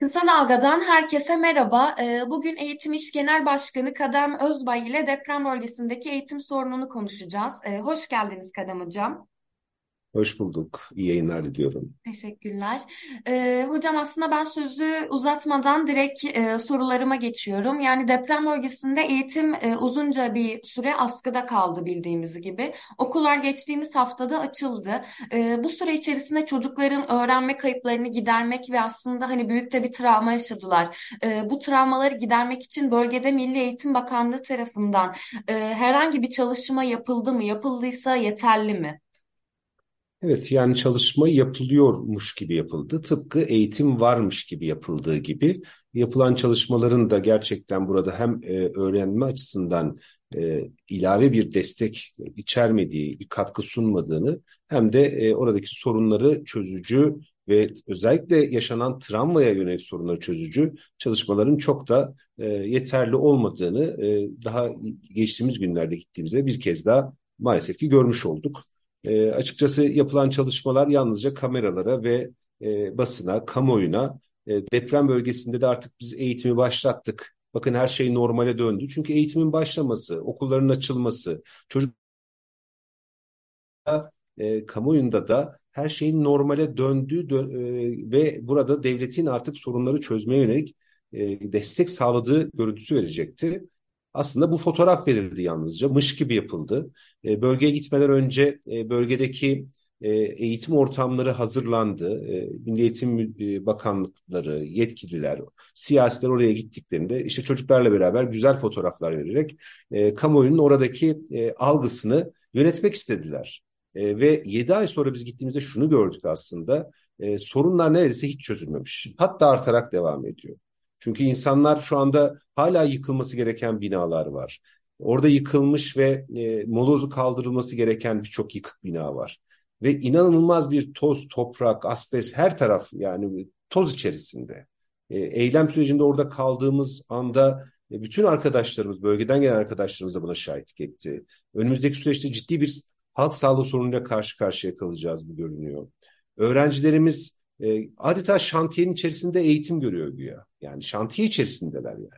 Kısa Dalga'dan herkese merhaba. Ee, Bugün Eğitim İş Genel Başkanı Kadem Özbay ile deprem bölgesindeki eğitim sorununu konuşacağız. Ee, Hoş geldiniz Kadem Hocam. Hoş bulduk. İyi yayınlar diliyorum. Teşekkürler. Ee, hocam aslında ben sözü uzatmadan direkt e, sorularıma geçiyorum. Yani deprem bölgesinde eğitim e, uzunca bir süre askıda kaldı bildiğimiz gibi. Okullar geçtiğimiz haftada açıldı. E, bu süre içerisinde çocukların öğrenme kayıplarını gidermek ve aslında hani büyük de bir travma yaşadılar. E, bu travmaları gidermek için bölgede Milli Eğitim Bakanlığı tarafından e, herhangi bir çalışma yapıldı mı? Yapıldıysa yeterli mi? Evet yani çalışma yapılıyormuş gibi yapıldı. Tıpkı eğitim varmış gibi yapıldığı gibi yapılan çalışmaların da gerçekten burada hem e, öğrenme açısından e, ilave bir destek içermediği, bir katkı sunmadığını hem de e, oradaki sorunları çözücü ve özellikle yaşanan travmaya yönelik sorunları çözücü çalışmaların çok da yeterli olmadığını daha geçtiğimiz günlerde gittiğimizde bir kez daha maalesef ki görmüş olduk. E, açıkçası yapılan çalışmalar yalnızca kameralara ve e, basına, kamuoyuna e, deprem bölgesinde de artık biz eğitimi başlattık. Bakın her şey normale döndü. Çünkü eğitimin başlaması, okulların açılması, çocuk e, kamuoyunda da her şeyin normale döndüğü dö e, ve burada devletin artık sorunları çözmeye yönelik e, destek sağladığı görüntüsü verecekti. Aslında bu fotoğraf verildi yalnızca. Mış gibi yapıldı. E, bölgeye gitmeden önce e, bölgedeki e, eğitim ortamları hazırlandı. E, Milli Eğitim e, Bakanlıkları, yetkililer, siyasiler oraya gittiklerinde işte çocuklarla beraber güzel fotoğraflar vererek e, kamuoyunun oradaki e, algısını yönetmek istediler. E, ve 7 ay sonra biz gittiğimizde şunu gördük aslında. E, sorunlar neredeyse hiç çözülmemiş. Hatta artarak devam ediyor. Çünkü insanlar şu anda hala yıkılması gereken binalar var. Orada yıkılmış ve e, molozu kaldırılması gereken birçok yıkık bina var. Ve inanılmaz bir toz, toprak, asbest her taraf yani toz içerisinde. E, eylem sürecinde orada kaldığımız anda e, bütün arkadaşlarımız, bölgeden gelen arkadaşlarımız da buna şahitlik etti. Önümüzdeki süreçte ciddi bir halk sağlığı sorunuyla karşı karşıya kalacağız bu görünüyor. Öğrencilerimiz e, adeta şantiyenin içerisinde eğitim görüyor güya. Yani şantiye içerisindeler yani.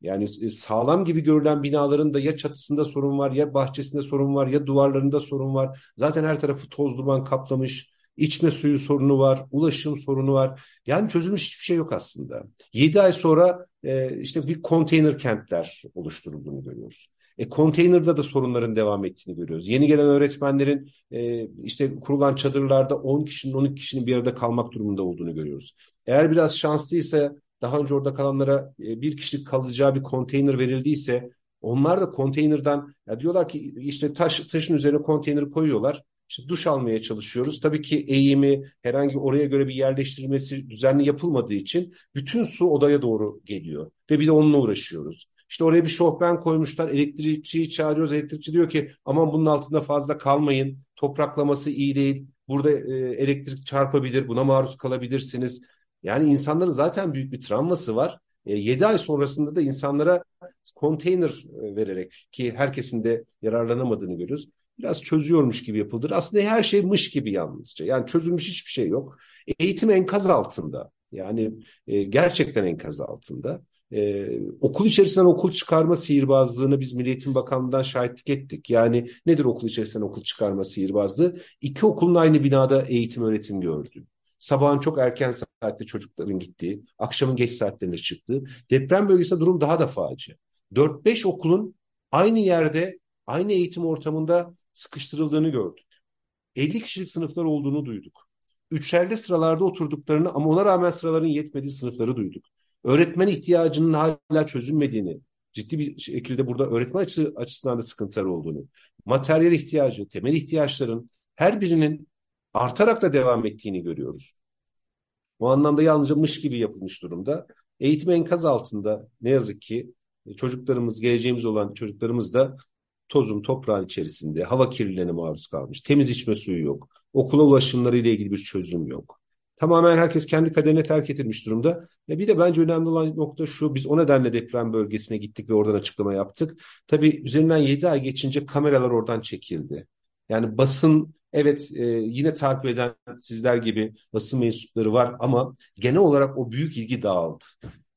Yani e, sağlam gibi görülen binaların da ya çatısında sorun var, ya bahçesinde sorun var, ya duvarlarında sorun var. Zaten her tarafı toz duman kaplamış. İçme suyu sorunu var, ulaşım sorunu var. Yani çözülmüş hiçbir şey yok aslında. 7 ay sonra e, işte bir konteyner kentler oluşturulduğunu görüyoruz. E, konteynerda da sorunların devam ettiğini görüyoruz. Yeni gelen öğretmenlerin e, işte kurulan çadırlarda 10 kişinin 12 kişinin bir arada kalmak durumunda olduğunu görüyoruz. Eğer biraz şanslıysa daha önce orada kalanlara e, bir kişilik kalacağı bir konteyner verildiyse onlar da konteynerden ya diyorlar ki işte taş taşın üzerine konteyner koyuyorlar. İşte duş almaya çalışıyoruz. Tabii ki eğimi herhangi oraya göre bir yerleştirilmesi düzenli yapılmadığı için bütün su odaya doğru geliyor ve bir de onunla uğraşıyoruz. İşte oraya bir şofben koymuşlar. Elektrikçiyi çağırıyoruz. Elektrikçi diyor ki aman bunun altında fazla kalmayın. Topraklaması iyi değil. Burada e, elektrik çarpabilir. Buna maruz kalabilirsiniz. Yani insanların zaten büyük bir travması var. E, 7 ay sonrasında da insanlara konteyner e, vererek ki herkesin de yararlanamadığını görüyoruz. Biraz çözüyormuş gibi yapıldır. Aslında her şey mış gibi yalnızca. Yani çözülmüş hiçbir şey yok. Eğitim enkaz altında. Yani e, gerçekten enkaz altında. Ee, okul içerisinden okul çıkarma sihirbazlığını biz Milli Eğitim Bakanlığı'ndan şahitlik ettik. Yani nedir okul içerisinden okul çıkarma sihirbazlığı? İki okulun aynı binada eğitim öğretim gördü. Sabahın çok erken saatte çocukların gittiği, akşamın geç saatlerinde çıktığı. Deprem bölgesinde durum daha da facia. 4-5 okulun aynı yerde, aynı eğitim ortamında sıkıştırıldığını gördük. 50 kişilik sınıflar olduğunu duyduk. Üçerde sıralarda oturduklarını ama ona rağmen sıraların yetmediği sınıfları duyduk öğretmen ihtiyacının hala çözülmediğini, ciddi bir şekilde burada öğretmen açı, açısından da sıkıntılar olduğunu, materyal ihtiyacı, temel ihtiyaçların her birinin artarak da devam ettiğini görüyoruz. Bu anlamda yalnızca mış gibi yapılmış durumda. Eğitim enkaz altında ne yazık ki çocuklarımız, geleceğimiz olan çocuklarımız da tozun toprağın içerisinde, hava kirliliğine maruz kalmış. Temiz içme suyu yok. Okula ulaşımları ile ilgili bir çözüm yok. Tamamen herkes kendi kaderine terk edilmiş durumda. Ve bir de bence önemli olan nokta şu. Biz o nedenle deprem bölgesine gittik ve oradan açıklama yaptık. Tabii üzerinden 7 ay geçince kameralar oradan çekildi. Yani basın Evet e, yine takip eden sizler gibi basın mensupları var ama genel olarak o büyük ilgi dağıldı.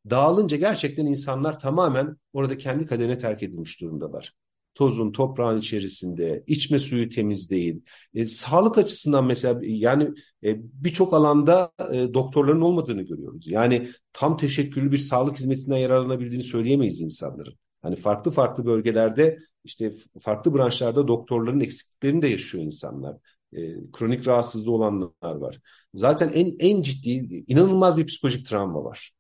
Dağılınca gerçekten insanlar tamamen orada kendi kaderine terk edilmiş durumdalar tozun, toprağın içerisinde, içme suyu temiz değil. E, sağlık açısından mesela yani e, birçok alanda e, doktorların olmadığını görüyoruz. Yani tam teşekküllü bir sağlık hizmetinden yararlanabildiğini söyleyemeyiz insanların. Hani farklı farklı bölgelerde işte farklı branşlarda doktorların eksikliklerini de yaşıyor insanlar. E, kronik rahatsızlığı olanlar var. Zaten en en ciddi inanılmaz bir psikolojik travma var.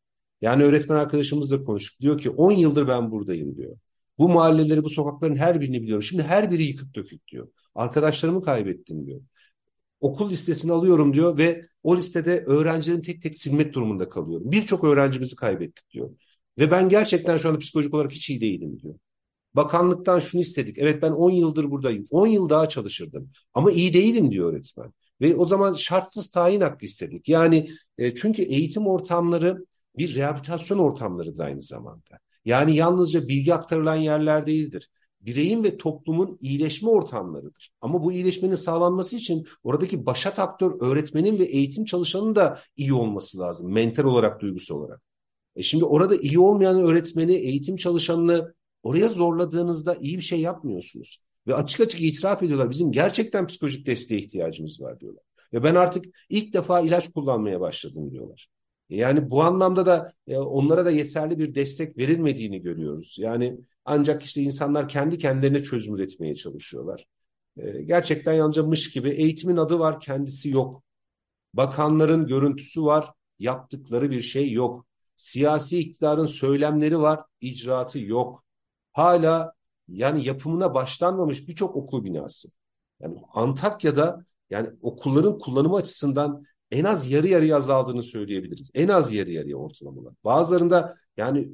Yani öğretmen arkadaşımızla konuştuk. Diyor ki 10 yıldır ben buradayım diyor. Bu mahalleleri, bu sokakların her birini biliyorum. Şimdi her biri yıkık dökük diyor. Arkadaşlarımı kaybettim diyor. Okul listesini alıyorum diyor ve o listede öğrencilerin tek tek silmek durumunda kalıyorum. Birçok öğrencimizi kaybettik diyor. Ve ben gerçekten şu anda psikolojik olarak hiç iyi değilim diyor. Bakanlıktan şunu istedik. Evet ben 10 yıldır buradayım. 10 yıl daha çalışırdım. Ama iyi değilim diyor öğretmen. Ve o zaman şartsız tayin hakkı istedik. Yani e, çünkü eğitim ortamları bir rehabilitasyon ortamları da aynı zamanda. Yani yalnızca bilgi aktarılan yerler değildir. Bireyin ve toplumun iyileşme ortamlarıdır. Ama bu iyileşmenin sağlanması için oradaki başat aktör öğretmenin ve eğitim çalışanının da iyi olması lazım. Mental olarak, duygusu olarak. E şimdi orada iyi olmayan öğretmeni, eğitim çalışanını oraya zorladığınızda iyi bir şey yapmıyorsunuz. Ve açık açık itiraf ediyorlar. Bizim gerçekten psikolojik desteğe ihtiyacımız var diyorlar. Ve ben artık ilk defa ilaç kullanmaya başladım diyorlar. Yani bu anlamda da e, onlara da yeterli bir destek verilmediğini görüyoruz. Yani ancak işte insanlar kendi kendilerine çözüm üretmeye çalışıyorlar. E, gerçekten yalnızca mış gibi eğitimin adı var kendisi yok. Bakanların görüntüsü var yaptıkları bir şey yok. Siyasi iktidarın söylemleri var icraatı yok. Hala yani yapımına başlanmamış birçok okul binası. Yani Antakya'da yani okulların kullanımı açısından en az yarı yarıya azaldığını söyleyebiliriz. En az yarı yarıya ortalamalar. Bazılarında yani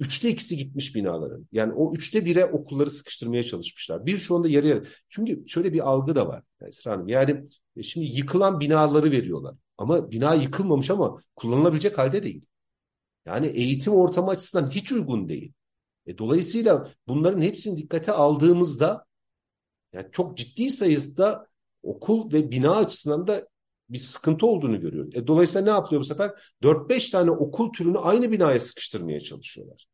üçte ikisi gitmiş binaların. Yani o üçte bire okulları sıkıştırmaya çalışmışlar. Birçoğunda yarı yarı. Çünkü şöyle bir algı da var Esra Hanım. Yani e, şimdi yıkılan binaları veriyorlar. Ama bina yıkılmamış ama kullanılabilecek halde değil. Yani eğitim ortamı açısından hiç uygun değil. E, dolayısıyla bunların hepsini dikkate aldığımızda yani çok ciddi sayıda okul ve bina açısından da bir sıkıntı olduğunu görüyoruz. E, dolayısıyla ne yapıyor bu sefer? 4-5 tane okul türünü aynı binaya sıkıştırmaya çalışıyorlar.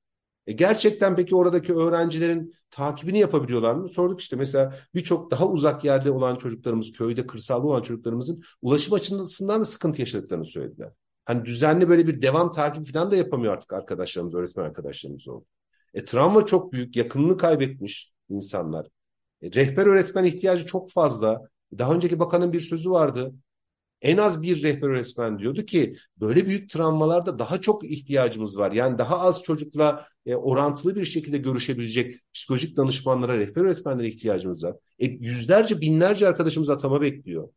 E gerçekten peki oradaki öğrencilerin takibini yapabiliyorlar mı? Sorduk işte mesela birçok daha uzak yerde olan çocuklarımız, köyde, kırsalda olan çocuklarımızın ulaşım açısından da sıkıntı yaşadıklarını söylediler. Hani düzenli böyle bir devam takibi falan da yapamıyor artık arkadaşlarımız, öğretmen arkadaşlarımız oldu. E travma çok büyük, yakınını kaybetmiş insanlar. E, rehber öğretmen ihtiyacı çok fazla. Daha önceki bakanın bir sözü vardı en az bir rehber öğretmen diyordu ki böyle büyük travmalarda daha çok ihtiyacımız var. Yani daha az çocukla e, orantılı bir şekilde görüşebilecek psikolojik danışmanlara, rehber öğretmenlere ihtiyacımız var. E, yüzlerce, binlerce arkadaşımız atama bekliyor.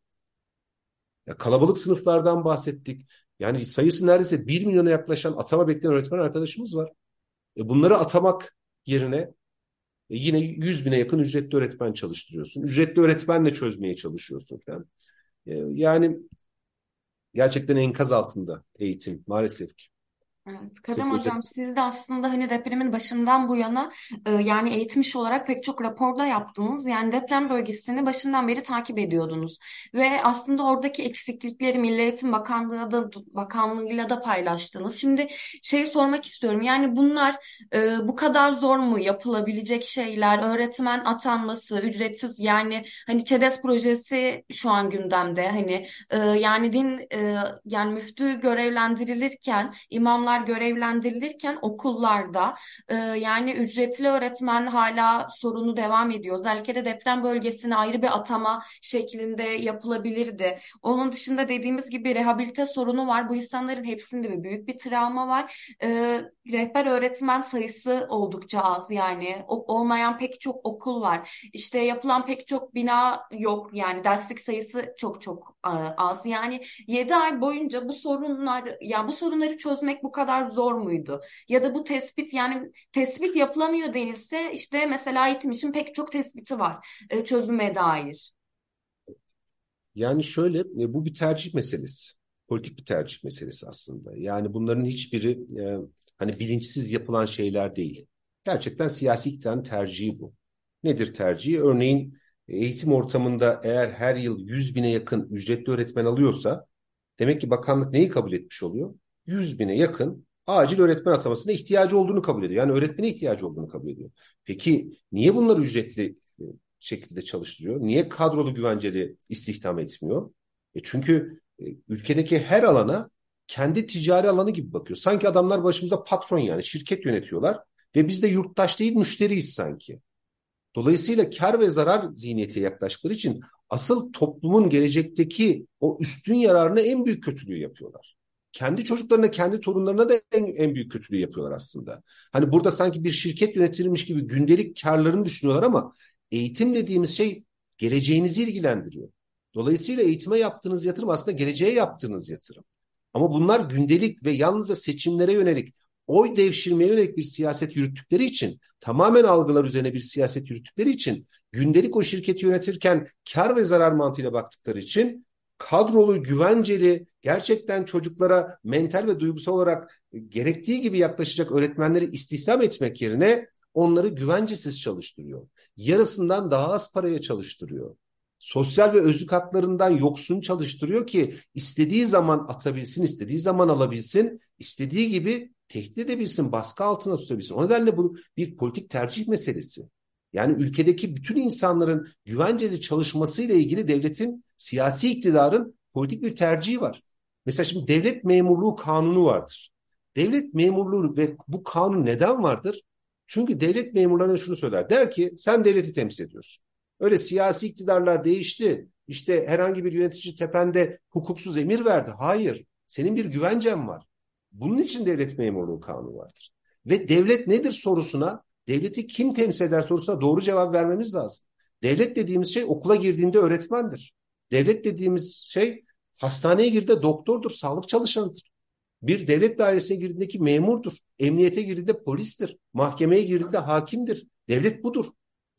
Ya, kalabalık sınıflardan bahsettik. Yani sayısı neredeyse bir milyona yaklaşan atama bekleyen öğretmen arkadaşımız var. E, bunları atamak yerine e, yine 100 bine yakın ücretli öğretmen çalıştırıyorsun. Ücretli öğretmenle çözmeye çalışıyorsun falan. E, yani gerçekten enkaz altında eğitim maalesef ki. Evet, Kadem Hocam siz de aslında hani depremin başından bu yana e, yani eğitmiş olarak pek çok raporda yaptınız. Yani deprem bölgesini başından beri takip ediyordunuz. Ve aslında oradaki eksiklikleri Milli Eğitim Bakanlığı'na da, Bakanlığı'yla da paylaştınız. Şimdi şeyi sormak istiyorum. Yani bunlar e, bu kadar zor mu yapılabilecek şeyler? Öğretmen atanması, ücretsiz yani hani ÇEDES projesi şu an gündemde. Hani e, yani din e, yani müftü görevlendirilirken imamlar görevlendirilirken okullarda e, yani ücretli öğretmen hala sorunu devam ediyor. Özellikle de deprem bölgesine ayrı bir atama şeklinde yapılabilirdi. Onun dışında dediğimiz gibi rehabilite sorunu var. Bu insanların hepsinde bir büyük bir travma var. E, rehber öğretmen sayısı oldukça az yani. O, olmayan pek çok okul var. İşte yapılan pek çok bina yok. Yani derslik sayısı çok çok e, az. Yani 7 ay boyunca bu sorunlar yani bu sorunları çözmek bu kadar zor muydu? Ya da bu tespit yani tespit yapılamıyor denilse işte mesela eğitim için pek çok tespiti var e, çözüme dair. Yani şöyle e, bu bir tercih meselesi. Politik bir tercih meselesi aslında. Yani bunların hiçbiri e, hani bilinçsiz yapılan şeyler değil. Gerçekten siyasi iktidarın tercihi bu. Nedir tercihi? Örneğin eğitim ortamında eğer her yıl 100 bine yakın ücretli öğretmen alıyorsa demek ki bakanlık neyi kabul etmiş oluyor? 100 bine yakın acil öğretmen atamasına ihtiyacı olduğunu kabul ediyor. Yani öğretmene ihtiyacı olduğunu kabul ediyor. Peki niye bunları ücretli e, şekilde çalıştırıyor? Niye kadrolu güvenceli istihdam etmiyor? E çünkü e, ülkedeki her alana kendi ticari alanı gibi bakıyor. Sanki adamlar başımıza patron yani şirket yönetiyorlar ve biz de yurttaş değil müşteriyiz sanki. Dolayısıyla kar ve zarar zihniyetiyle yaklaştıkları için asıl toplumun gelecekteki o üstün yararına en büyük kötülüğü yapıyorlar. Kendi çocuklarına, kendi torunlarına da en, en büyük kötülüğü yapıyorlar aslında. Hani burada sanki bir şirket yönetilmiş gibi gündelik karlarını düşünüyorlar ama eğitim dediğimiz şey geleceğinizi ilgilendiriyor. Dolayısıyla eğitime yaptığınız yatırım aslında geleceğe yaptığınız yatırım. Ama bunlar gündelik ve yalnızca seçimlere yönelik, oy devşirmeye yönelik bir siyaset yürüttükleri için, tamamen algılar üzerine bir siyaset yürüttükleri için, gündelik o şirketi yönetirken kar ve zarar mantığıyla baktıkları için kadrolu, güvenceli, gerçekten çocuklara mental ve duygusal olarak gerektiği gibi yaklaşacak öğretmenleri istihdam etmek yerine onları güvencesiz çalıştırıyor. Yarısından daha az paraya çalıştırıyor sosyal ve özlük haklarından yoksun çalıştırıyor ki istediği zaman atabilsin, istediği zaman alabilsin, istediği gibi tehdit edebilsin, baskı altına tutabilsin. O nedenle bu bir politik tercih meselesi. Yani ülkedeki bütün insanların güvenceli çalışmasıyla ilgili devletin, siyasi iktidarın politik bir tercihi var. Mesela şimdi devlet memurluğu kanunu vardır. Devlet memurluğu ve bu kanun neden vardır? Çünkü devlet memurlarına şunu söyler. Der ki sen devleti temsil ediyorsun. Öyle siyasi iktidarlar değişti. İşte herhangi bir yönetici tepende hukuksuz emir verdi. Hayır. Senin bir güvencen var. Bunun için devlet memurluğu kanunu vardır. Ve devlet nedir sorusuna, devleti kim temsil eder sorusuna doğru cevap vermemiz lazım. Devlet dediğimiz şey okula girdiğinde öğretmendir. Devlet dediğimiz şey hastaneye girdiğinde doktordur, sağlık çalışanıdır. Bir devlet dairesine girdiğindeki memurdur. Emniyete girdiğinde polistir. Mahkemeye girdiğinde hakimdir. Devlet budur.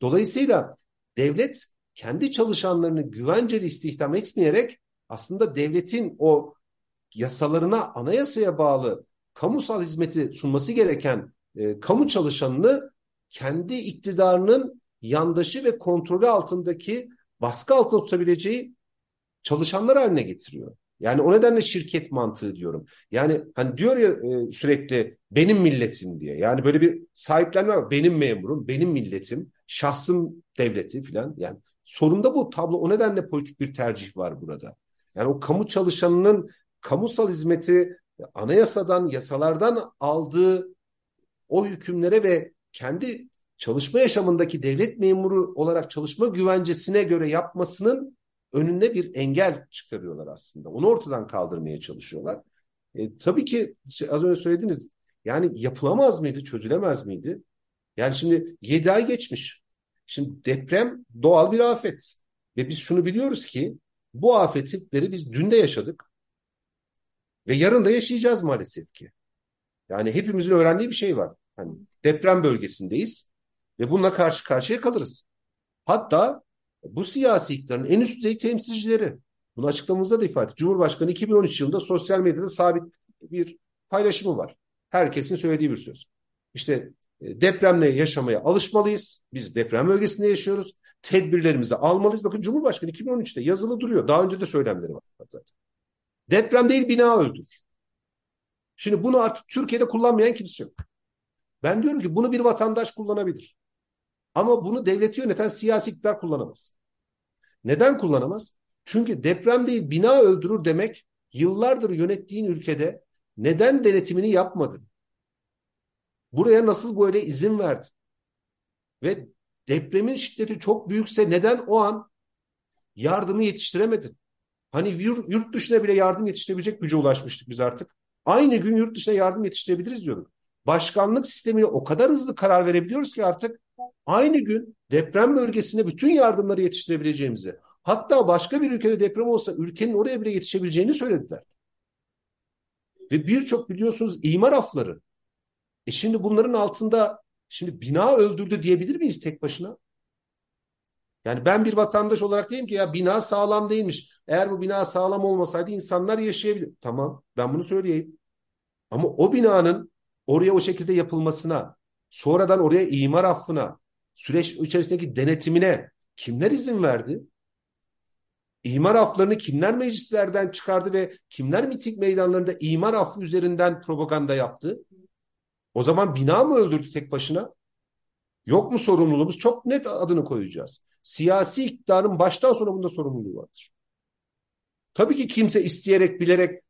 Dolayısıyla devlet kendi çalışanlarını güvenceli istihdam etmeyerek aslında devletin o yasalarına, anayasaya bağlı kamusal hizmeti sunması gereken e, kamu çalışanını kendi iktidarının yandaşı ve kontrolü altındaki baskı altında tutabileceği çalışanlar haline getiriyor. Yani o nedenle şirket mantığı diyorum. Yani hani diyor ya e, sürekli benim milletim diye. Yani böyle bir sahiplenme var. Benim memurum, benim milletim, şahsım devleti filan. Yani sorunda bu tablo. O nedenle politik bir tercih var burada. Yani o kamu çalışanının kamusal hizmeti anayasadan, yasalardan aldığı o hükümlere ve kendi çalışma yaşamındaki devlet memuru olarak çalışma güvencesine göre yapmasının önüne bir engel çıkarıyorlar aslında. Onu ortadan kaldırmaya çalışıyorlar. E, tabii ki az önce söylediniz yani yapılamaz mıydı, çözülemez miydi? Yani şimdi 7 ay geçmiş. Şimdi deprem doğal bir afet. Ve biz şunu biliyoruz ki bu afetleri biz dün de yaşadık. Ve yarın da yaşayacağız maalesef ki. Yani hepimizin öğrendiği bir şey var. Hani deprem bölgesindeyiz ve bununla karşı karşıya kalırız. Hatta bu siyasi iktidarın en üst düzey temsilcileri. Bunu açıklamamızda da ifade Cumhurbaşkanı 2013 yılında sosyal medyada sabit bir paylaşımı var. Herkesin söylediği bir söz. İşte e, depremle yaşamaya alışmalıyız. Biz deprem bölgesinde yaşıyoruz. Tedbirlerimizi almalıyız. Bakın Cumhurbaşkanı 2013'te yazılı duruyor. Daha önce de söylemleri var zaten. Deprem değil bina öldürür. Şimdi bunu artık Türkiye'de kullanmayan kimse yok. Ben diyorum ki bunu bir vatandaş kullanabilir. Ama bunu devleti yöneten siyasi iktidar kullanamaz. Neden kullanamaz? Çünkü deprem değil bina öldürür demek yıllardır yönettiğin ülkede neden denetimini yapmadın? Buraya nasıl böyle izin verdin? Ve depremin şiddeti çok büyükse neden o an yardımı yetiştiremedin? Hani yurt dışına bile yardım yetiştirebilecek güce ulaşmıştık biz artık. Aynı gün yurt dışına yardım yetiştirebiliriz diyorduk. Başkanlık sistemiyle o kadar hızlı karar verebiliyoruz ki artık aynı gün deprem bölgesine bütün yardımları yetiştirebileceğimizi, hatta başka bir ülkede deprem olsa ülkenin oraya bile yetişebileceğini söylediler. Ve birçok biliyorsunuz imar afları. E şimdi bunların altında şimdi bina öldürdü diyebilir miyiz tek başına? Yani ben bir vatandaş olarak diyeyim ki ya bina sağlam değilmiş. Eğer bu bina sağlam olmasaydı insanlar yaşayabilir. Tamam ben bunu söyleyeyim. Ama o binanın oraya o şekilde yapılmasına, sonradan oraya imar affına, süreç içerisindeki denetimine Kimler izin verdi? İmar aflarını kimler meclislerden çıkardı ve kimler miting meydanlarında imar affı üzerinden propaganda yaptı? O zaman bina mı öldürdü tek başına? Yok mu sorumluluğumuz? Çok net adını koyacağız. Siyasi iktidarın baştan sona bunda sorumluluğu vardır. Tabii ki kimse isteyerek, bilerek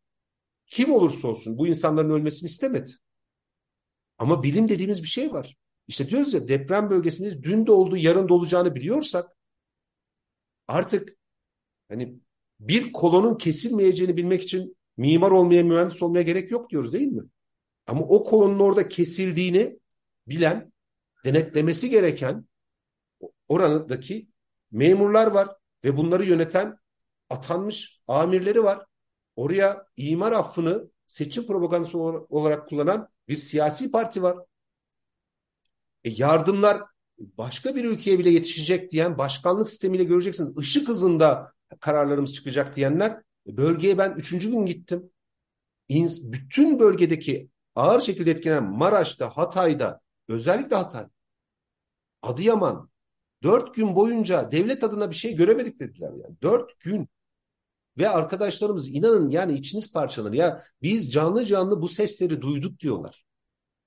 kim olursa olsun bu insanların ölmesini istemedi. Ama bilim dediğimiz bir şey var. İşte diyoruz ya deprem bölgesinde dün de olduğu yarın da olacağını biliyorsak artık hani bir kolonun kesilmeyeceğini bilmek için mimar olmaya, mühendis olmaya gerek yok diyoruz değil mi? Ama o kolonun orada kesildiğini bilen, denetlemesi gereken oranındaki memurlar var ve bunları yöneten atanmış amirleri var. Oraya imar affını seçim propagandası olarak kullanan bir siyasi parti var. E yardımlar başka bir ülkeye bile yetişecek diyen başkanlık sistemiyle göreceksiniz. Işık hızında kararlarımız çıkacak diyenler e, bölgeye ben üçüncü gün gittim. Bütün bölgedeki ağır şekilde etkilenen Maraş'ta, Hatay'da, özellikle Hatay, Adıyaman, dört gün boyunca devlet adına bir şey göremedik dediler yani. Dört gün. Ve arkadaşlarımız inanın yani içiniz parçalanır. Ya biz canlı canlı bu sesleri duyduk diyorlar.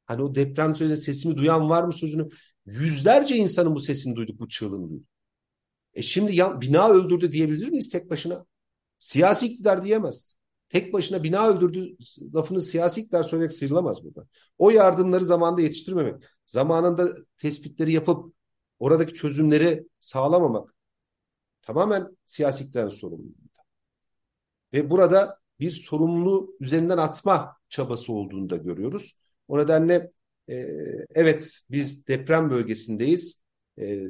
Hani o deprem sözü sesimi duyan var mı sözünü. Yüzlerce insanın bu sesini duyduk, bu çığlığını duyduk. E şimdi ya, bina öldürdü diyebilir miyiz tek başına? Siyasi iktidar diyemez. Tek başına bina öldürdü lafını siyasi iktidar söylemek sıyrılamaz burada. O yardımları zamanında yetiştirmemek, zamanında tespitleri yapıp oradaki çözümleri sağlamamak tamamen siyasi iktidarın sorumluluğu. Ve burada bir sorumlu üzerinden atma çabası olduğunu da görüyoruz. O nedenle e, evet biz deprem bölgesindeyiz. E,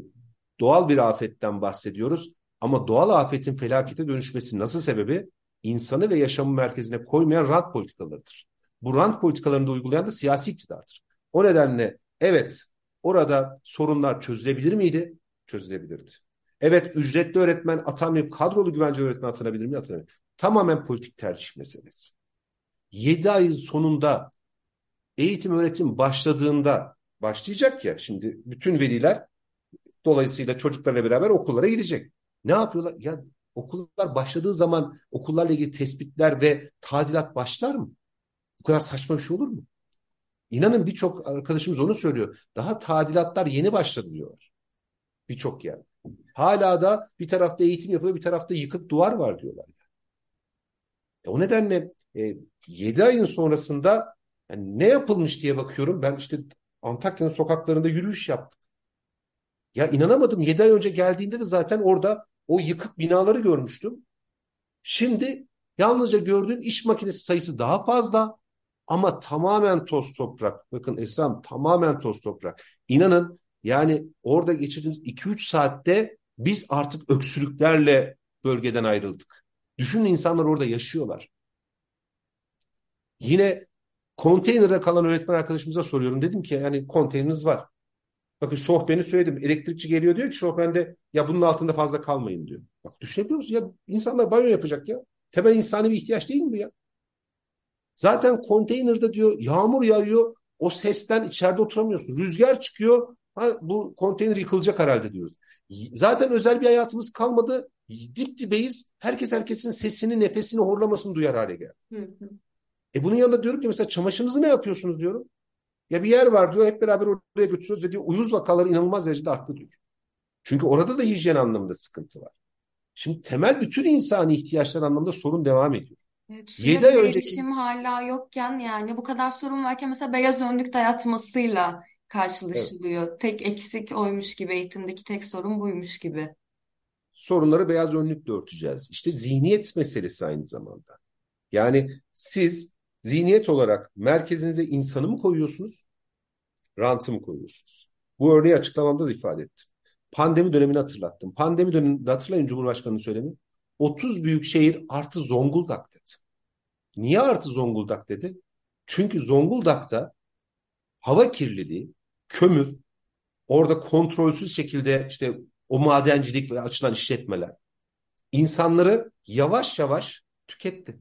doğal bir afetten bahsediyoruz. Ama doğal afetin felakete dönüşmesi nasıl sebebi? İnsanı ve yaşamı merkezine koymayan rant politikalarıdır. Bu rant politikalarını da uygulayan da siyasi iktidardır. O nedenle evet orada sorunlar çözülebilir miydi? Çözülebilirdi. Evet ücretli öğretmen atanmayıp kadrolu güvence öğretmen atanabilir mi? Atanabilir. Tamamen politik tercih meselesi. 7 ayın sonunda eğitim öğretim başladığında başlayacak ya şimdi bütün veliler dolayısıyla çocuklarla beraber okullara gidecek. Ne yapıyorlar? Ya okullar başladığı zaman okullarla ilgili tespitler ve tadilat başlar mı? Bu kadar saçma bir şey olur mu? İnanın birçok arkadaşımız onu söylüyor. Daha tadilatlar yeni başladı diyorlar. Birçok yer. Hala da bir tarafta eğitim yapıyor, bir tarafta yıkık duvar var diyorlar. E, o nedenle e, 7 ayın sonrasında yani ne yapılmış diye bakıyorum. Ben işte Antakya'nın sokaklarında yürüyüş yaptık. Ya inanamadım. 7 ay önce geldiğinde de zaten orada o yıkık binaları görmüştüm. Şimdi yalnızca gördüğüm iş makinesi sayısı daha fazla ama tamamen toz toprak. Bakın Esram tamamen toz toprak. İnanın yani orada geçirdiğimiz 2-3 saatte biz artık öksürüklerle bölgeden ayrıldık. Düşünün insanlar orada yaşıyorlar. Yine konteynerde kalan öğretmen arkadaşımıza soruyorum. Dedim ki yani konteyneriniz var. Bakın şofbeni söyledim. Elektrikçi geliyor diyor ki şofbende ya bunun altında fazla kalmayın diyor. Bak düşünebiliyor musun? Ya insanlar banyo yapacak ya. Temel insani bir ihtiyaç değil mi bu ya? Zaten konteynerde diyor yağmur yağıyor. O sesten içeride oturamıyorsun. Rüzgar çıkıyor. Ha, bu konteyner yıkılacak herhalde diyoruz. Zaten özel bir hayatımız kalmadı. Dip dibeyiz. Herkes herkesin sesini, nefesini, horlamasını duyar hale geldi. Hı hı. E bunun yanında diyorum ki mesela çamaşırınızı ne yapıyorsunuz diyorum. Ya bir yer var diyor hep beraber oraya götürüyoruz ve diyor uyuz vakaları inanılmaz derecede arttı diyor. Çünkü orada da hijyen anlamında sıkıntı var. Şimdi temel bütün insani ihtiyaçlar anlamında sorun devam ediyor. Evet, suya 7 ay önceki erişim hala yokken yani bu kadar sorun varken mesela beyaz önlük dayatmasıyla karşılaşılıyor. Evet. Tek eksik oymuş gibi eğitimdeki tek sorun buymuş gibi. Sorunları beyaz önlükle örteceğiz. İşte zihniyet meselesi aynı zamanda. Yani siz zihniyet olarak merkezinize insanı mı koyuyorsunuz, rantı mı koyuyorsunuz? Bu örneği açıklamamda da ifade ettim. Pandemi dönemini hatırlattım. Pandemi döneminde hatırlayın Cumhurbaşkanı'nın söylemi. 30 büyük şehir artı Zonguldak dedi. Niye artı Zonguldak dedi? Çünkü Zonguldak'ta hava kirliliği, kömür, orada kontrolsüz şekilde işte o madencilik ve açılan işletmeler insanları yavaş yavaş tüketti.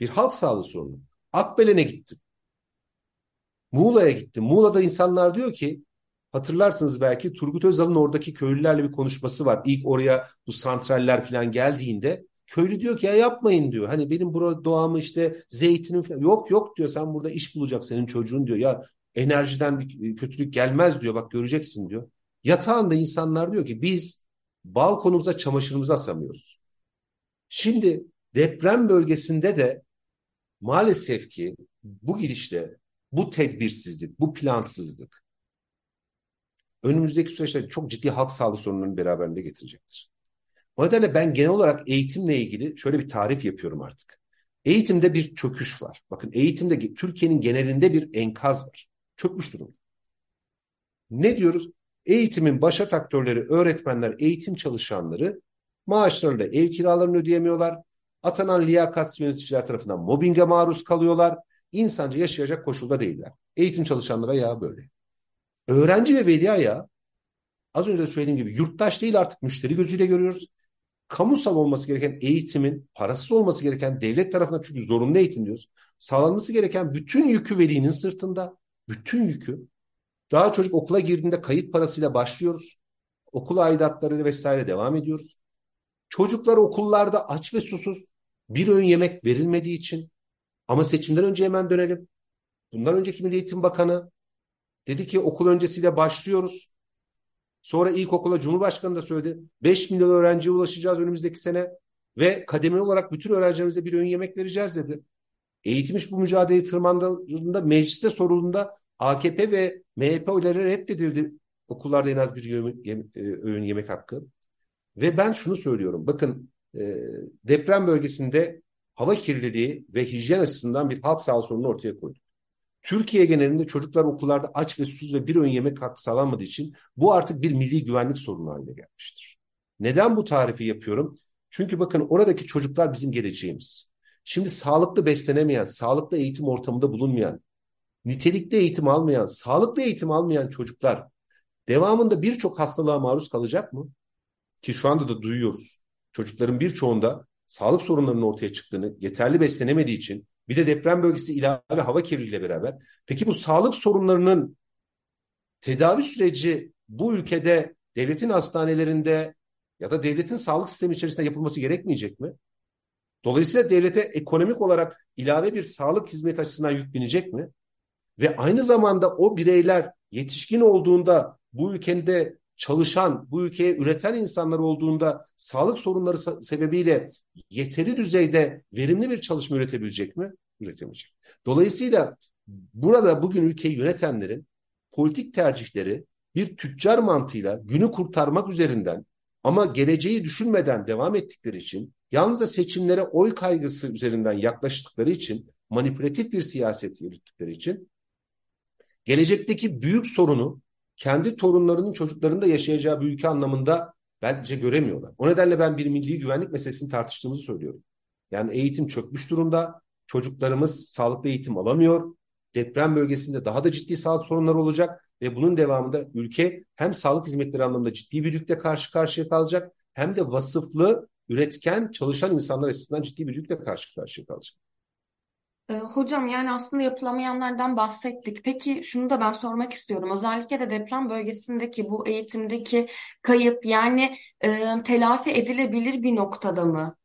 Bir halk sağlığı sorunu. Akbelen'e gittim. Muğla'ya gittim. Muğla'da insanlar diyor ki Hatırlarsınız belki Turgut Özal'ın oradaki köylülerle bir konuşması var. İlk oraya bu santraller falan geldiğinde köylü diyor ki ya yapmayın diyor. Hani benim burada doğamı işte zeytinim falan. Yok yok diyor sen burada iş bulacak senin çocuğun diyor. Ya enerjiden bir kötülük gelmez diyor bak göreceksin diyor. Yatağında insanlar diyor ki biz balkonumuza çamaşırımızı asamıyoruz. Şimdi deprem bölgesinde de maalesef ki bu gidişte bu tedbirsizlik, bu plansızlık önümüzdeki süreçte çok ciddi halk sağlığı sorunlarını beraberinde getirecektir. O nedenle ben genel olarak eğitimle ilgili şöyle bir tarif yapıyorum artık. Eğitimde bir çöküş var. Bakın eğitimde Türkiye'nin genelinde bir enkaz var. Çökmüş durum. Ne diyoruz? Eğitimin başat aktörleri, öğretmenler, eğitim çalışanları maaşlarıyla ev kiralarını ödeyemiyorlar. Atanan liyakat yöneticiler tarafından mobbinge maruz kalıyorlar. İnsanca yaşayacak koşulda değiller. Eğitim çalışanlara ya böyle. Öğrenci ve veli ya az önce söylediğim gibi yurttaş değil artık müşteri gözüyle görüyoruz. Kamusal olması gereken eğitimin, parasız olması gereken devlet tarafından çünkü zorunlu eğitim diyoruz. Sağlanması gereken bütün yükü velinin sırtında. Bütün yükü. Daha çocuk okula girdiğinde kayıt parasıyla başlıyoruz. Okul aidatları vesaire devam ediyoruz. Çocuklar okullarda aç ve susuz bir öğün yemek verilmediği için ama seçimden önce hemen dönelim. Bundan önceki Milli Eğitim Bakanı dedi ki okul öncesiyle başlıyoruz. Sonra ilkokula Cumhurbaşkanı da söyledi. 5 milyon öğrenciye ulaşacağız önümüzdeki sene ve kademeli olarak bütün öğrencilerimize bir öğün yemek vereceğiz dedi. Eğitim iş bu mücadeleyi tırmandığında mecliste sorulunda AKP ve MHP oyları reddedildi. Okullarda en az bir e, öğün yemek hakkı. Ve ben şunu söylüyorum. Bakın e, deprem bölgesinde hava kirliliği ve hijyen açısından bir halk sağlığı sorunu ortaya koydu. Türkiye genelinde çocuklar okullarda aç ve susuz ve bir öğün yemek hakkı sağlanmadığı için bu artık bir milli güvenlik sorunu haline gelmiştir. Neden bu tarifi yapıyorum? Çünkü bakın oradaki çocuklar bizim geleceğimiz. Şimdi sağlıklı beslenemeyen, sağlıklı eğitim ortamında bulunmayan, nitelikli eğitim almayan, sağlıklı eğitim almayan çocuklar devamında birçok hastalığa maruz kalacak mı? Ki şu anda da duyuyoruz. Çocukların birçoğunda sağlık sorunlarının ortaya çıktığını, yeterli beslenemediği için bir de deprem bölgesi ilave hava kirliliğiyle beraber. Peki bu sağlık sorunlarının tedavi süreci bu ülkede devletin hastanelerinde ya da devletin sağlık sistemi içerisinde yapılması gerekmeyecek mi? Dolayısıyla devlete ekonomik olarak ilave bir sağlık hizmeti açısından yük binecek mi? Ve aynı zamanda o bireyler yetişkin olduğunda bu ülkede çalışan, bu ülkeye üreten insanlar olduğunda sağlık sorunları sebebiyle yeteri düzeyde verimli bir çalışma üretebilecek mi? Üretemeyecek. Dolayısıyla burada bugün ülkeyi yönetenlerin politik tercihleri bir tüccar mantığıyla günü kurtarmak üzerinden ama geleceği düşünmeden devam ettikleri için yalnızca seçimlere oy kaygısı üzerinden yaklaştıkları için manipülatif bir siyaset yürüttükleri için gelecekteki büyük sorunu kendi torunlarının çocuklarının da yaşayacağı bir ülke anlamında bence göremiyorlar. O nedenle ben bir milli güvenlik meselesini tartıştığımızı söylüyorum. Yani eğitim çökmüş durumda. Çocuklarımız sağlıklı eğitim alamıyor. Deprem bölgesinde daha da ciddi sağlık sorunları olacak ve bunun devamında ülke hem sağlık hizmetleri anlamında ciddi bir yükle karşı karşıya kalacak hem de vasıflı, üretken, çalışan insanlar açısından ciddi bir yükle karşı karşıya kalacak. Ee, hocam yani aslında yapılamayanlardan bahsettik. Peki şunu da ben sormak istiyorum. Özellikle de deprem bölgesindeki bu eğitimdeki kayıp yani e, telafi edilebilir bir noktada mı?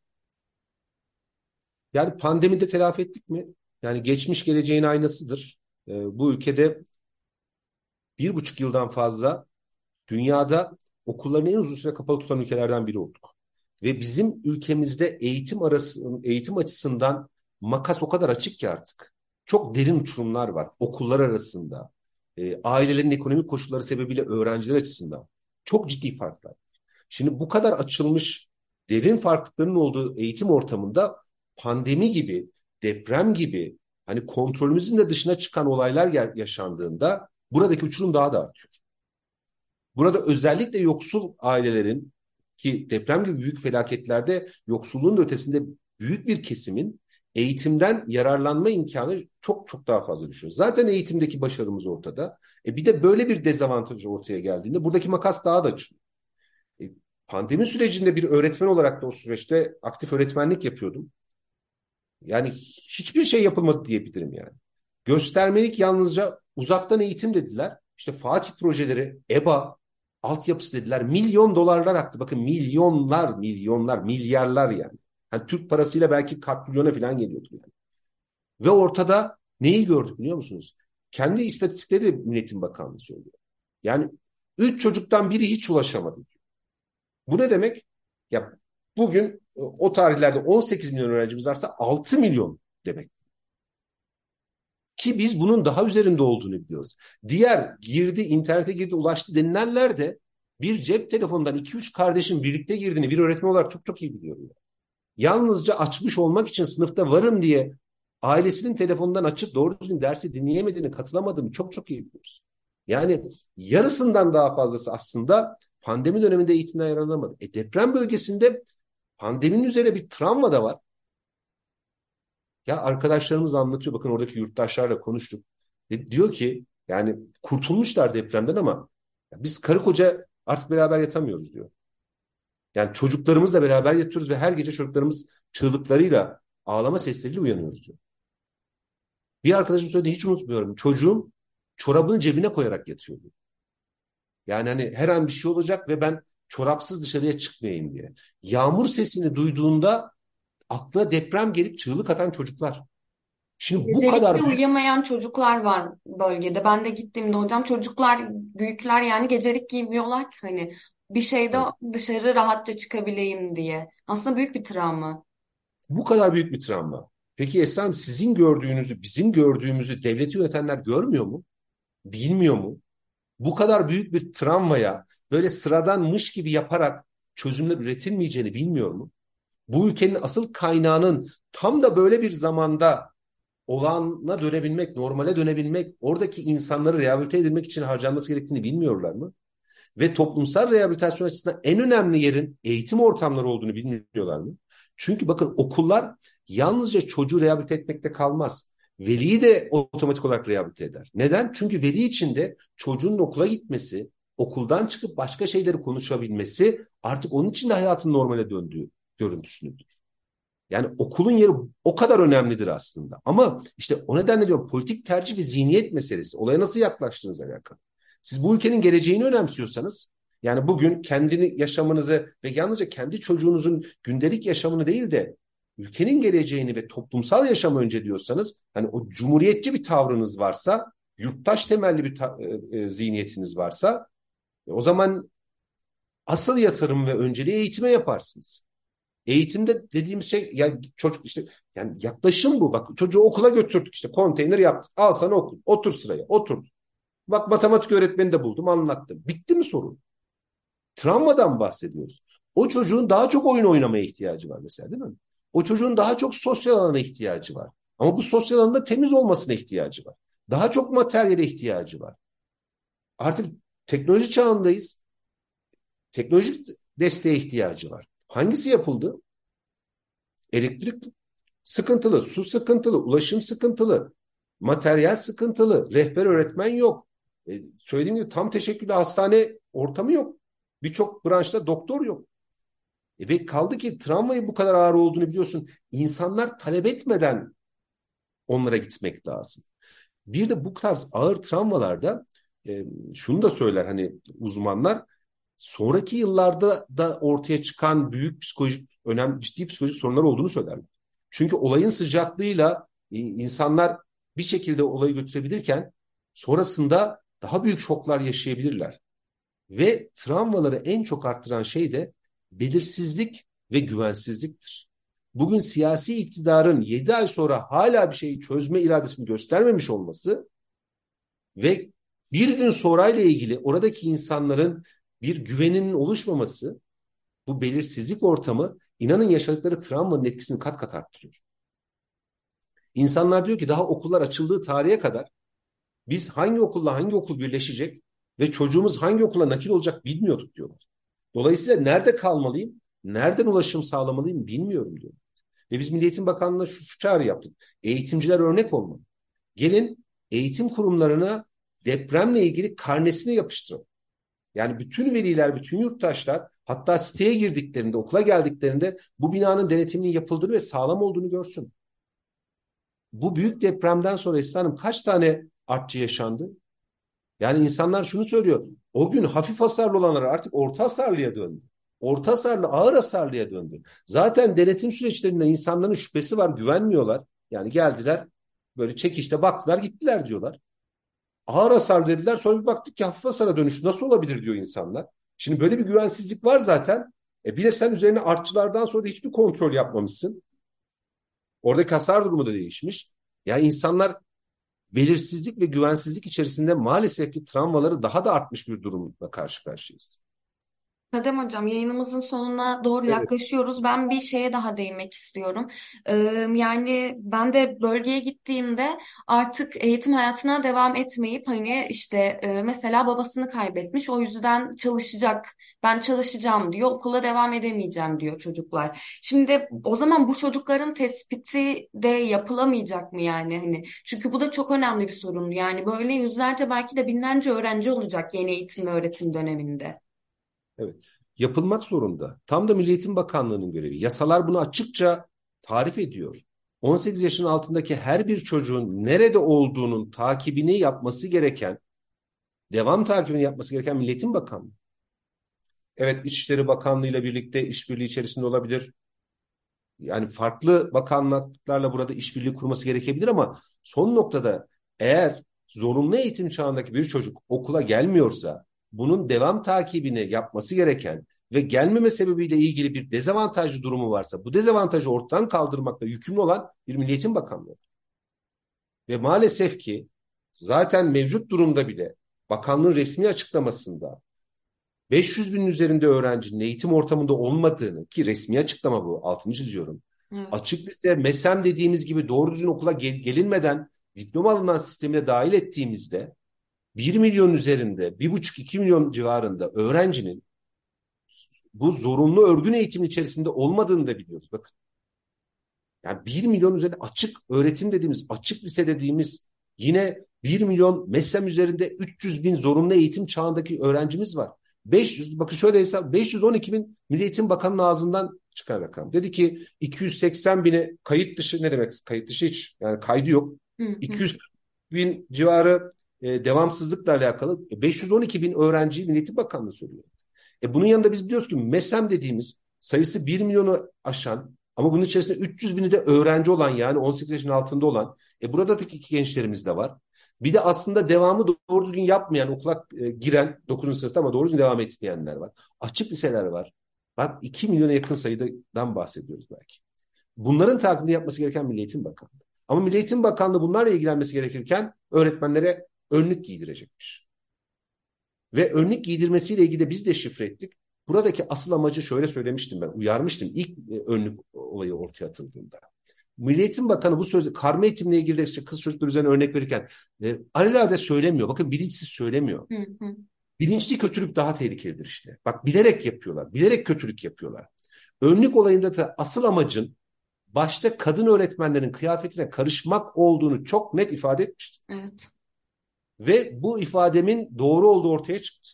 Yani pandemide telafi ettik mi? Yani geçmiş geleceğin aynasıdır. E, bu ülkede bir buçuk yıldan fazla dünyada okullarını en uzun süre kapalı tutan ülkelerden biri olduk. Ve bizim ülkemizde eğitim arası, eğitim açısından makas o kadar açık ki artık. Çok derin uçurumlar var okullar arasında. E, ailelerin ekonomik koşulları sebebiyle öğrenciler açısından. Çok ciddi farklar. Şimdi bu kadar açılmış derin farklılıkların olduğu eğitim ortamında pandemi gibi, deprem gibi hani kontrolümüzün de dışına çıkan olaylar yaşandığında buradaki uçurum daha da artıyor. Burada özellikle yoksul ailelerin ki deprem gibi büyük felaketlerde yoksulluğun ötesinde büyük bir kesimin eğitimden yararlanma imkanı çok çok daha fazla düşüyor. Zaten eğitimdeki başarımız ortada. E bir de böyle bir dezavantaj ortaya geldiğinde buradaki makas daha da açılıyor. E, pandemi sürecinde bir öğretmen olarak da o süreçte aktif öğretmenlik yapıyordum. Yani hiçbir şey yapılmadı diyebilirim yani. Göstermelik yalnızca uzaktan eğitim dediler. işte Fatih projeleri, EBA, altyapısı dediler. Milyon dolarlar aktı. Bakın milyonlar, milyonlar, milyarlar yani. Yani Türk parasıyla belki katrilyona falan geliyordu yani. Ve ortada neyi gördük biliyor musunuz? Kendi istatistikleri Milletin Bakanlığı söylüyor. Yani üç çocuktan biri hiç ulaşamadı. Bu ne demek? Ya bugün o tarihlerde 18 milyon öğrencimiz varsa 6 milyon demek. Ki biz bunun daha üzerinde olduğunu biliyoruz. Diğer girdi, internete girdi, ulaştı denilenler de bir cep telefonundan 2-3 kardeşin birlikte girdiğini bir öğretmen olarak çok çok iyi biliyorum. Yalnızca açmış olmak için sınıfta varım diye ailesinin telefonundan açıp doğru düzgün dersi dinleyemediğini, katılamadığını çok çok iyi biliyoruz. Yani yarısından daha fazlası aslında pandemi döneminde eğitimden yararlanamadı. E deprem bölgesinde pandeminin üzerine bir travma da var. Ya arkadaşlarımız anlatıyor. Bakın oradaki yurttaşlarla konuştuk. E diyor ki yani kurtulmuşlar depremden ama biz karı koca artık beraber yatamıyoruz diyor. Yani çocuklarımızla beraber yatıyoruz ve her gece çocuklarımız çığlıklarıyla, ağlama sesleriyle uyanıyoruz diyor. Bir arkadaşım söyledi hiç unutmuyorum. Çocuğum çorabını cebine koyarak yatıyordu. Yani hani her an bir şey olacak ve ben çorapsız dışarıya çıkmayayım diye. Yağmur sesini duyduğunda aklına deprem gelip çığlık atan çocuklar. Şimdi bu kadar uyuyamayan çocuklar var bölgede. Ben de gittiğimde hocam çocuklar, büyükler yani gecelik giymiyorlar ki hani bir şeyde evet. dışarı rahatça çıkabileyim diye. Aslında büyük bir travma. Bu kadar büyük bir travma. Peki Esra sizin gördüğünüzü, bizim gördüğümüzü devleti yönetenler görmüyor mu? Bilmiyor mu? Bu kadar büyük bir travmaya böyle sıradanmış gibi yaparak çözümler üretilmeyeceğini bilmiyor mu? Bu ülkenin asıl kaynağının tam da böyle bir zamanda olana dönebilmek, normale dönebilmek, oradaki insanları rehabilite edilmek için harcanması gerektiğini bilmiyorlar mı? Ve toplumsal rehabilitasyon açısından en önemli yerin eğitim ortamları olduğunu bilmiyorlar mı? Çünkü bakın okullar yalnızca çocuğu rehabilite etmekte kalmaz. Veliyi de otomatik olarak rehabilite eder. Neden? Çünkü veli için de çocuğun okula gitmesi, okuldan çıkıp başka şeyleri konuşabilmesi artık onun için de hayatın normale döndüğü görüntüsünüdür. Yani okulun yeri o kadar önemlidir aslında. Ama işte o nedenle diyorum politik tercih ve zihniyet meselesi. Olaya nasıl yaklaştığınızla alakalı. Siz bu ülkenin geleceğini önemsiyorsanız yani bugün kendini yaşamınızı ve yalnızca kendi çocuğunuzun gündelik yaşamını değil de ülkenin geleceğini ve toplumsal yaşamı önce diyorsanız hani o cumhuriyetçi bir tavrınız varsa, yurttaş temelli bir ta, e, e, zihniyetiniz varsa e, o zaman asıl yatırım ve önceliği eğitime yaparsınız. Eğitimde dediğimiz şey ya çocuk işte yani yaklaşım bu. Bak çocuğu okula götürdük işte konteyner yaptık. Al sana okul. Otur sıraya. Otur. Bak matematik öğretmeni de buldum anlattım. Bitti mi sorun? Travmadan bahsediyoruz. O çocuğun daha çok oyun oynamaya ihtiyacı var mesela değil mi? O çocuğun daha çok sosyal alana ihtiyacı var. Ama bu sosyal alanda temiz olmasına ihtiyacı var. Daha çok materyale ihtiyacı var. Artık teknoloji çağındayız. Teknolojik desteğe ihtiyacı var. Hangisi yapıldı? Elektrik sıkıntılı, su sıkıntılı, ulaşım sıkıntılı, materyal sıkıntılı, rehber öğretmen yok. E, söylediğim gibi tam teşekküllü hastane ortamı yok. Birçok branşta doktor yok. E, ve kaldı ki travmayı bu kadar ağır olduğunu biliyorsun. İnsanlar talep etmeden onlara gitmek lazım. Bir de bu tarz ağır travmalarda e, şunu da söyler hani uzmanlar sonraki yıllarda da ortaya çıkan büyük psikolojik önemli ciddi psikolojik sorunlar olduğunu söylerler. Çünkü olayın sıcaklığıyla e, insanlar bir şekilde olayı götürebilirken sonrasında daha büyük şoklar yaşayabilirler. Ve travmaları en çok arttıran şey de belirsizlik ve güvensizliktir. Bugün siyasi iktidarın 7 ay sonra hala bir şeyi çözme iradesini göstermemiş olması ve bir gün sonrayla ilgili oradaki insanların bir güveninin oluşmaması bu belirsizlik ortamı inanın yaşadıkları travmanın etkisini kat kat arttırıyor. İnsanlar diyor ki daha okullar açıldığı tarihe kadar biz hangi okulla hangi okul birleşecek ve çocuğumuz hangi okula nakil olacak bilmiyorduk diyorlar. Dolayısıyla nerede kalmalıyım, nereden ulaşım sağlamalıyım bilmiyorum diyor. Ve biz Milli Eğitim Bakanlığı'na şu, şu çağrı yaptık. Eğitimciler örnek olmalı. Gelin eğitim kurumlarına depremle ilgili karnesini yapıştırın. Yani bütün veliler, bütün yurttaşlar hatta siteye girdiklerinde, okula geldiklerinde bu binanın denetiminin yapıldığını ve sağlam olduğunu görsün. Bu büyük depremden sonra Esra kaç tane artçı yaşandı? Yani insanlar şunu söylüyor. O gün hafif hasarlı olanlar artık orta hasarlıya döndü. Orta hasarlı ağır hasarlıya döndü. Zaten denetim süreçlerinde insanların şüphesi var, güvenmiyorlar. Yani geldiler böyle çekişte baktılar gittiler diyorlar. Ağır hasar dediler sonra bir baktık ki hafif hasara dönüştü. Nasıl olabilir diyor insanlar. Şimdi böyle bir güvensizlik var zaten. E bir de sen üzerine artçılardan sonra hiçbir kontrol yapmamışsın. Oradaki hasar durumu da değişmiş. Yani insanlar belirsizlik ve güvensizlik içerisinde maalesef ki travmaları daha da artmış bir durumla karşı karşıyayız. Kadem Hocam yayınımızın sonuna doğru Evet. yaklaşıyoruz. Ben bir şeye daha değinmek istiyorum. Ee, yani ben de bölgeye gittiğimde artık eğitim hayatına devam etmeyip hani işte e, mesela babasını kaybetmiş o yüzden çalışacak ben çalışacağım diyor okula devam edemeyeceğim diyor çocuklar. Şimdi o zaman bu çocukların tespiti de yapılamayacak mı yani hani çünkü bu da çok önemli bir sorun. Yani böyle yüzlerce belki de binlerce öğrenci olacak yeni eğitim ve öğretim döneminde. Evet. Yapılmak zorunda. Tam da Milli Eğitim Bakanlığı'nın görevi. Yasalar bunu açıkça tarif ediyor. 18 yaşın altındaki her bir çocuğun nerede olduğunun takibini yapması gereken, devam takibini yapması gereken Milli Eğitim Bakanlığı. Evet İçişleri Bakanlığı ile birlikte işbirliği içerisinde olabilir. Yani farklı bakanlıklarla burada işbirliği kurması gerekebilir ama son noktada eğer zorunlu eğitim çağındaki bir çocuk okula gelmiyorsa bunun devam takibini yapması gereken ve gelmeme sebebiyle ilgili bir dezavantajlı durumu varsa bu dezavantajı ortadan kaldırmakla yükümlü olan bir Milliyetin Bakanlığı. Ve maalesef ki zaten mevcut durumda bile bakanlığın resmi açıklamasında 500 binin üzerinde öğrencinin eğitim ortamında olmadığını ki resmi açıklama bu altını çiziyorum. Evet. Açık liste MESEM dediğimiz gibi doğru düzgün okula gel gelinmeden diploma alınan sistemine dahil ettiğimizde 1 milyon üzerinde 1,5-2 milyon civarında öğrencinin bu zorunlu örgün eğitim içerisinde olmadığını da biliyoruz. Bakın. Yani 1 milyon üzerinde açık öğretim dediğimiz, açık lise dediğimiz yine 1 milyon MESEM üzerinde 300 bin zorunlu eğitim çağındaki öğrencimiz var. 500 bakın şöyle hesap 512 bin Milli Eğitim Bakanı'nın ağzından çıkan rakam. Dedi ki 280 bini kayıt dışı ne demek kayıt dışı hiç yani kaydı yok. Hı hı. 200 bin civarı e, devamsızlıkla alakalı 512 e, bin öğrenciyi Milli Bakanlığı söylüyor. E bunun yanında biz diyoruz ki MESEM dediğimiz sayısı 1 milyonu aşan ama bunun içerisinde 300 bini de öğrenci olan yani 18 yaşın altında olan e burada da iki gençlerimiz de var. Bir de aslında devamı doğru düzgün yapmayan, okula e, giren 9. sınıfta ama doğru düzgün devam etmeyenler var. Açık liseler var. Bak 2 milyona yakın sayıdan bahsediyoruz belki. Bunların takibini yapması gereken Milli Eğitim Bakanlığı. Ama Milli Eğitim Bakanlığı bunlarla ilgilenmesi gerekirken öğretmenlere önlük giydirecekmiş. Ve önlük giydirmesiyle ilgili de biz de şifre ettik. Buradaki asıl amacı şöyle söylemiştim ben, uyarmıştım ilk e, önlük olayı ortaya atıldığında. Milli Eğitim Bakanı bu sözü karma eğitimle ilgili de işte kız çocukları üzerine örnek verirken e, alelade söylemiyor. Bakın bilinçsiz söylemiyor. Hı hı. Bilinçli kötülük daha tehlikelidir işte. Bak bilerek yapıyorlar. Bilerek kötülük yapıyorlar. Önlük olayında da asıl amacın başta kadın öğretmenlerin kıyafetine karışmak olduğunu çok net ifade etmiştim. Evet. Ve bu ifademin doğru olduğu ortaya çıktı.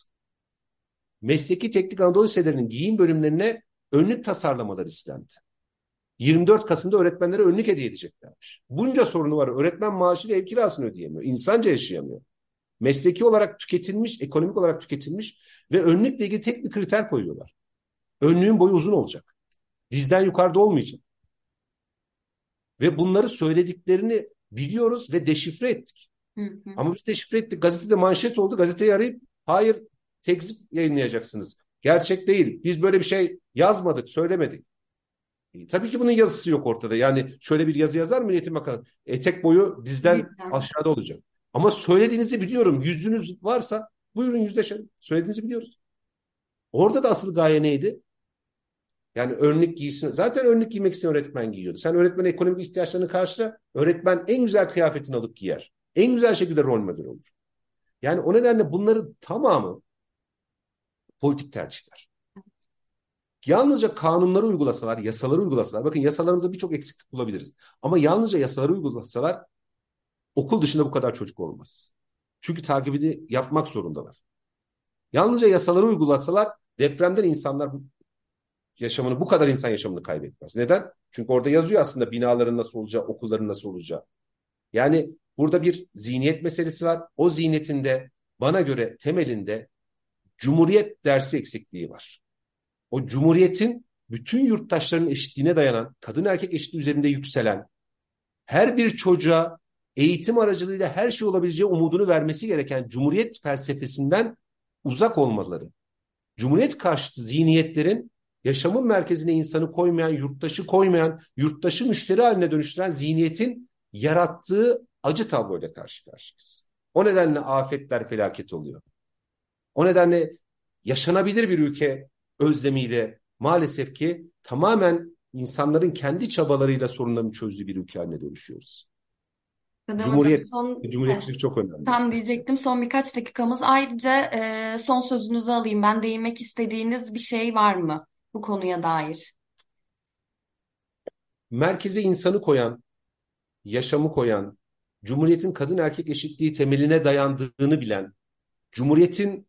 Mesleki Teknik Anadolu Liselerinin giyim bölümlerine önlük tasarlamalar istendi. 24 Kasım'da öğretmenlere önlük hediye edeceklermiş. Bunca sorunu var. Öğretmen maaşıyla ev kirasını ödeyemiyor. İnsanca yaşayamıyor. Mesleki olarak tüketilmiş, ekonomik olarak tüketilmiş ve önlükle ilgili tek bir kriter koyuyorlar. Önlüğün boyu uzun olacak. Dizden yukarıda olmayacak. Ve bunları söylediklerini biliyoruz ve deşifre ettik. Hı hı. Ama biz deşifre ettik. Gazetede manşet oldu. Gazeteyi arayıp hayır tekzip yayınlayacaksınız. Gerçek değil. Biz böyle bir şey yazmadık, söylemedik. E, tabii ki bunun yazısı yok ortada. Yani şöyle bir yazı yazar mı Eğitim Bakanı? Etek boyu bizden aşağıda olacak. Ama söylediğinizi biliyorum. Yüzünüz varsa buyurun yüzleşelim. Söylediğinizi biliyoruz. Orada da asıl gaye neydi? Yani önlük giysin. Zaten önlük giymek isteyen öğretmen giyiyordu. Sen öğretmen ekonomik ihtiyaçlarını karşıla. Öğretmen en güzel kıyafetini alıp giyer. En güzel şekilde rol model olur. Yani o nedenle bunların tamamı politik tercihler. Yalnızca kanunları uygulasalar, yasaları uygulasalar, bakın yasalarımızda birçok eksiklik bulabiliriz. Ama yalnızca yasaları uygulasalar okul dışında bu kadar çocuk olmaz. Çünkü takibini yapmak zorundalar. Yalnızca yasaları uygulasalar depremden insanlar yaşamını, bu kadar insan yaşamını kaybetmez. Neden? Çünkü orada yazıyor aslında binaların nasıl olacağı, okulların nasıl olacağı. Yani burada bir zihniyet meselesi var. O zihniyetinde bana göre temelinde Cumhuriyet dersi eksikliği var. O Cumhuriyet'in bütün yurttaşların eşitliğine dayanan, kadın erkek eşitliği üzerinde yükselen, her bir çocuğa eğitim aracılığıyla her şey olabileceği umudunu vermesi gereken Cumhuriyet felsefesinden uzak olmaları. Cumhuriyet karşıtı zihniyetlerin yaşamın merkezine insanı koymayan, yurttaşı koymayan, yurttaşı müşteri haline dönüştüren zihniyetin yarattığı acı tabloyla karşı karşıyayız. O nedenle afetler felaket oluyor. O nedenle yaşanabilir bir ülke özlemiyle maalesef ki tamamen insanların kendi çabalarıyla sorunlarını çözdüğü bir ülke haline dönüşüyoruz. Hocam Cumhuriyet, son cumhuriyetçilik çok önemli. tam diyecektim son birkaç dakikamız. Ayrıca e, son sözünüzü alayım. Ben değinmek istediğiniz bir şey var mı bu konuya dair? Merkeze insanı koyan, yaşamı koyan, Cumhuriyet'in kadın erkek eşitliği temeline dayandığını bilen, Cumhuriyet'in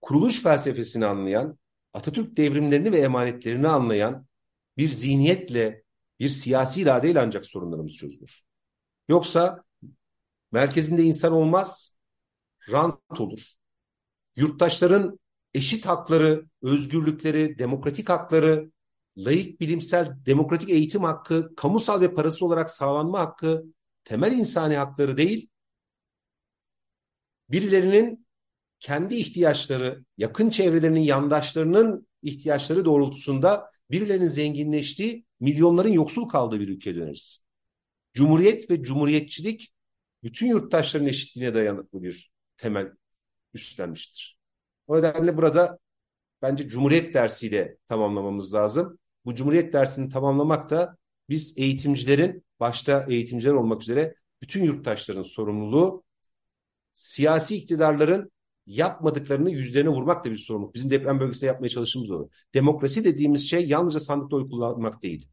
kuruluş felsefesini anlayan, Atatürk devrimlerini ve emanetlerini anlayan bir zihniyetle, bir siyasi iradeyle ancak sorunlarımız çözülür. Yoksa merkezinde insan olmaz, rant olur. Yurttaşların eşit hakları, özgürlükleri, demokratik hakları, layık bilimsel demokratik eğitim hakkı, kamusal ve parası olarak sağlanma hakkı, temel insani hakları değil, birilerinin kendi ihtiyaçları, yakın çevrelerinin, yandaşlarının ihtiyaçları doğrultusunda birilerinin zenginleştiği, milyonların yoksul kaldığı bir ülkeye döneriz. Cumhuriyet ve cumhuriyetçilik bütün yurttaşların eşitliğine dayanıklı bir temel üstlenmiştir. O nedenle burada bence Cumhuriyet dersiyle tamamlamamız lazım. Bu Cumhuriyet dersini tamamlamak da biz eğitimcilerin, başta eğitimciler olmak üzere bütün yurttaşların sorumluluğu, siyasi iktidarların yapmadıklarını yüzlerine vurmak da bir sorumluluk. Bizim deprem bölgesinde yapmaya çalıştığımız o. Demokrasi dediğimiz şey yalnızca sandıkta oy kullanmak değil.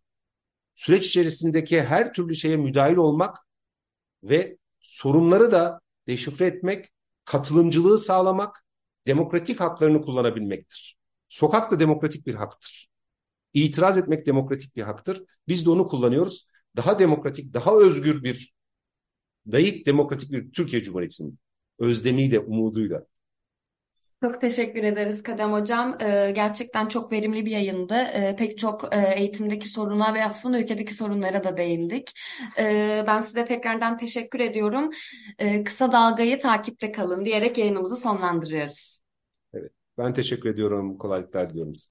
Süreç içerisindeki her türlü şeye müdahil olmak ve sorunları da deşifre etmek, katılımcılığı sağlamak, demokratik haklarını kullanabilmektir. Sokak da demokratik bir haktır. İtiraz etmek demokratik bir haktır. Biz de onu kullanıyoruz. Daha demokratik, daha özgür bir, layık demokratik bir Türkiye Cumhuriyeti'nin özlemiyle, umuduyla. Çok teşekkür ederiz Kadem Hocam. Ee, gerçekten çok verimli bir yayındı. Ee, pek çok e, eğitimdeki soruna ve aslında ülkedeki sorunlara da değindik. Ee, ben size tekrardan teşekkür ediyorum. Ee, kısa dalgayı takipte kalın diyerek yayınımızı sonlandırıyoruz. Evet, ben teşekkür ediyorum. Kolaylıklar diliyorum size.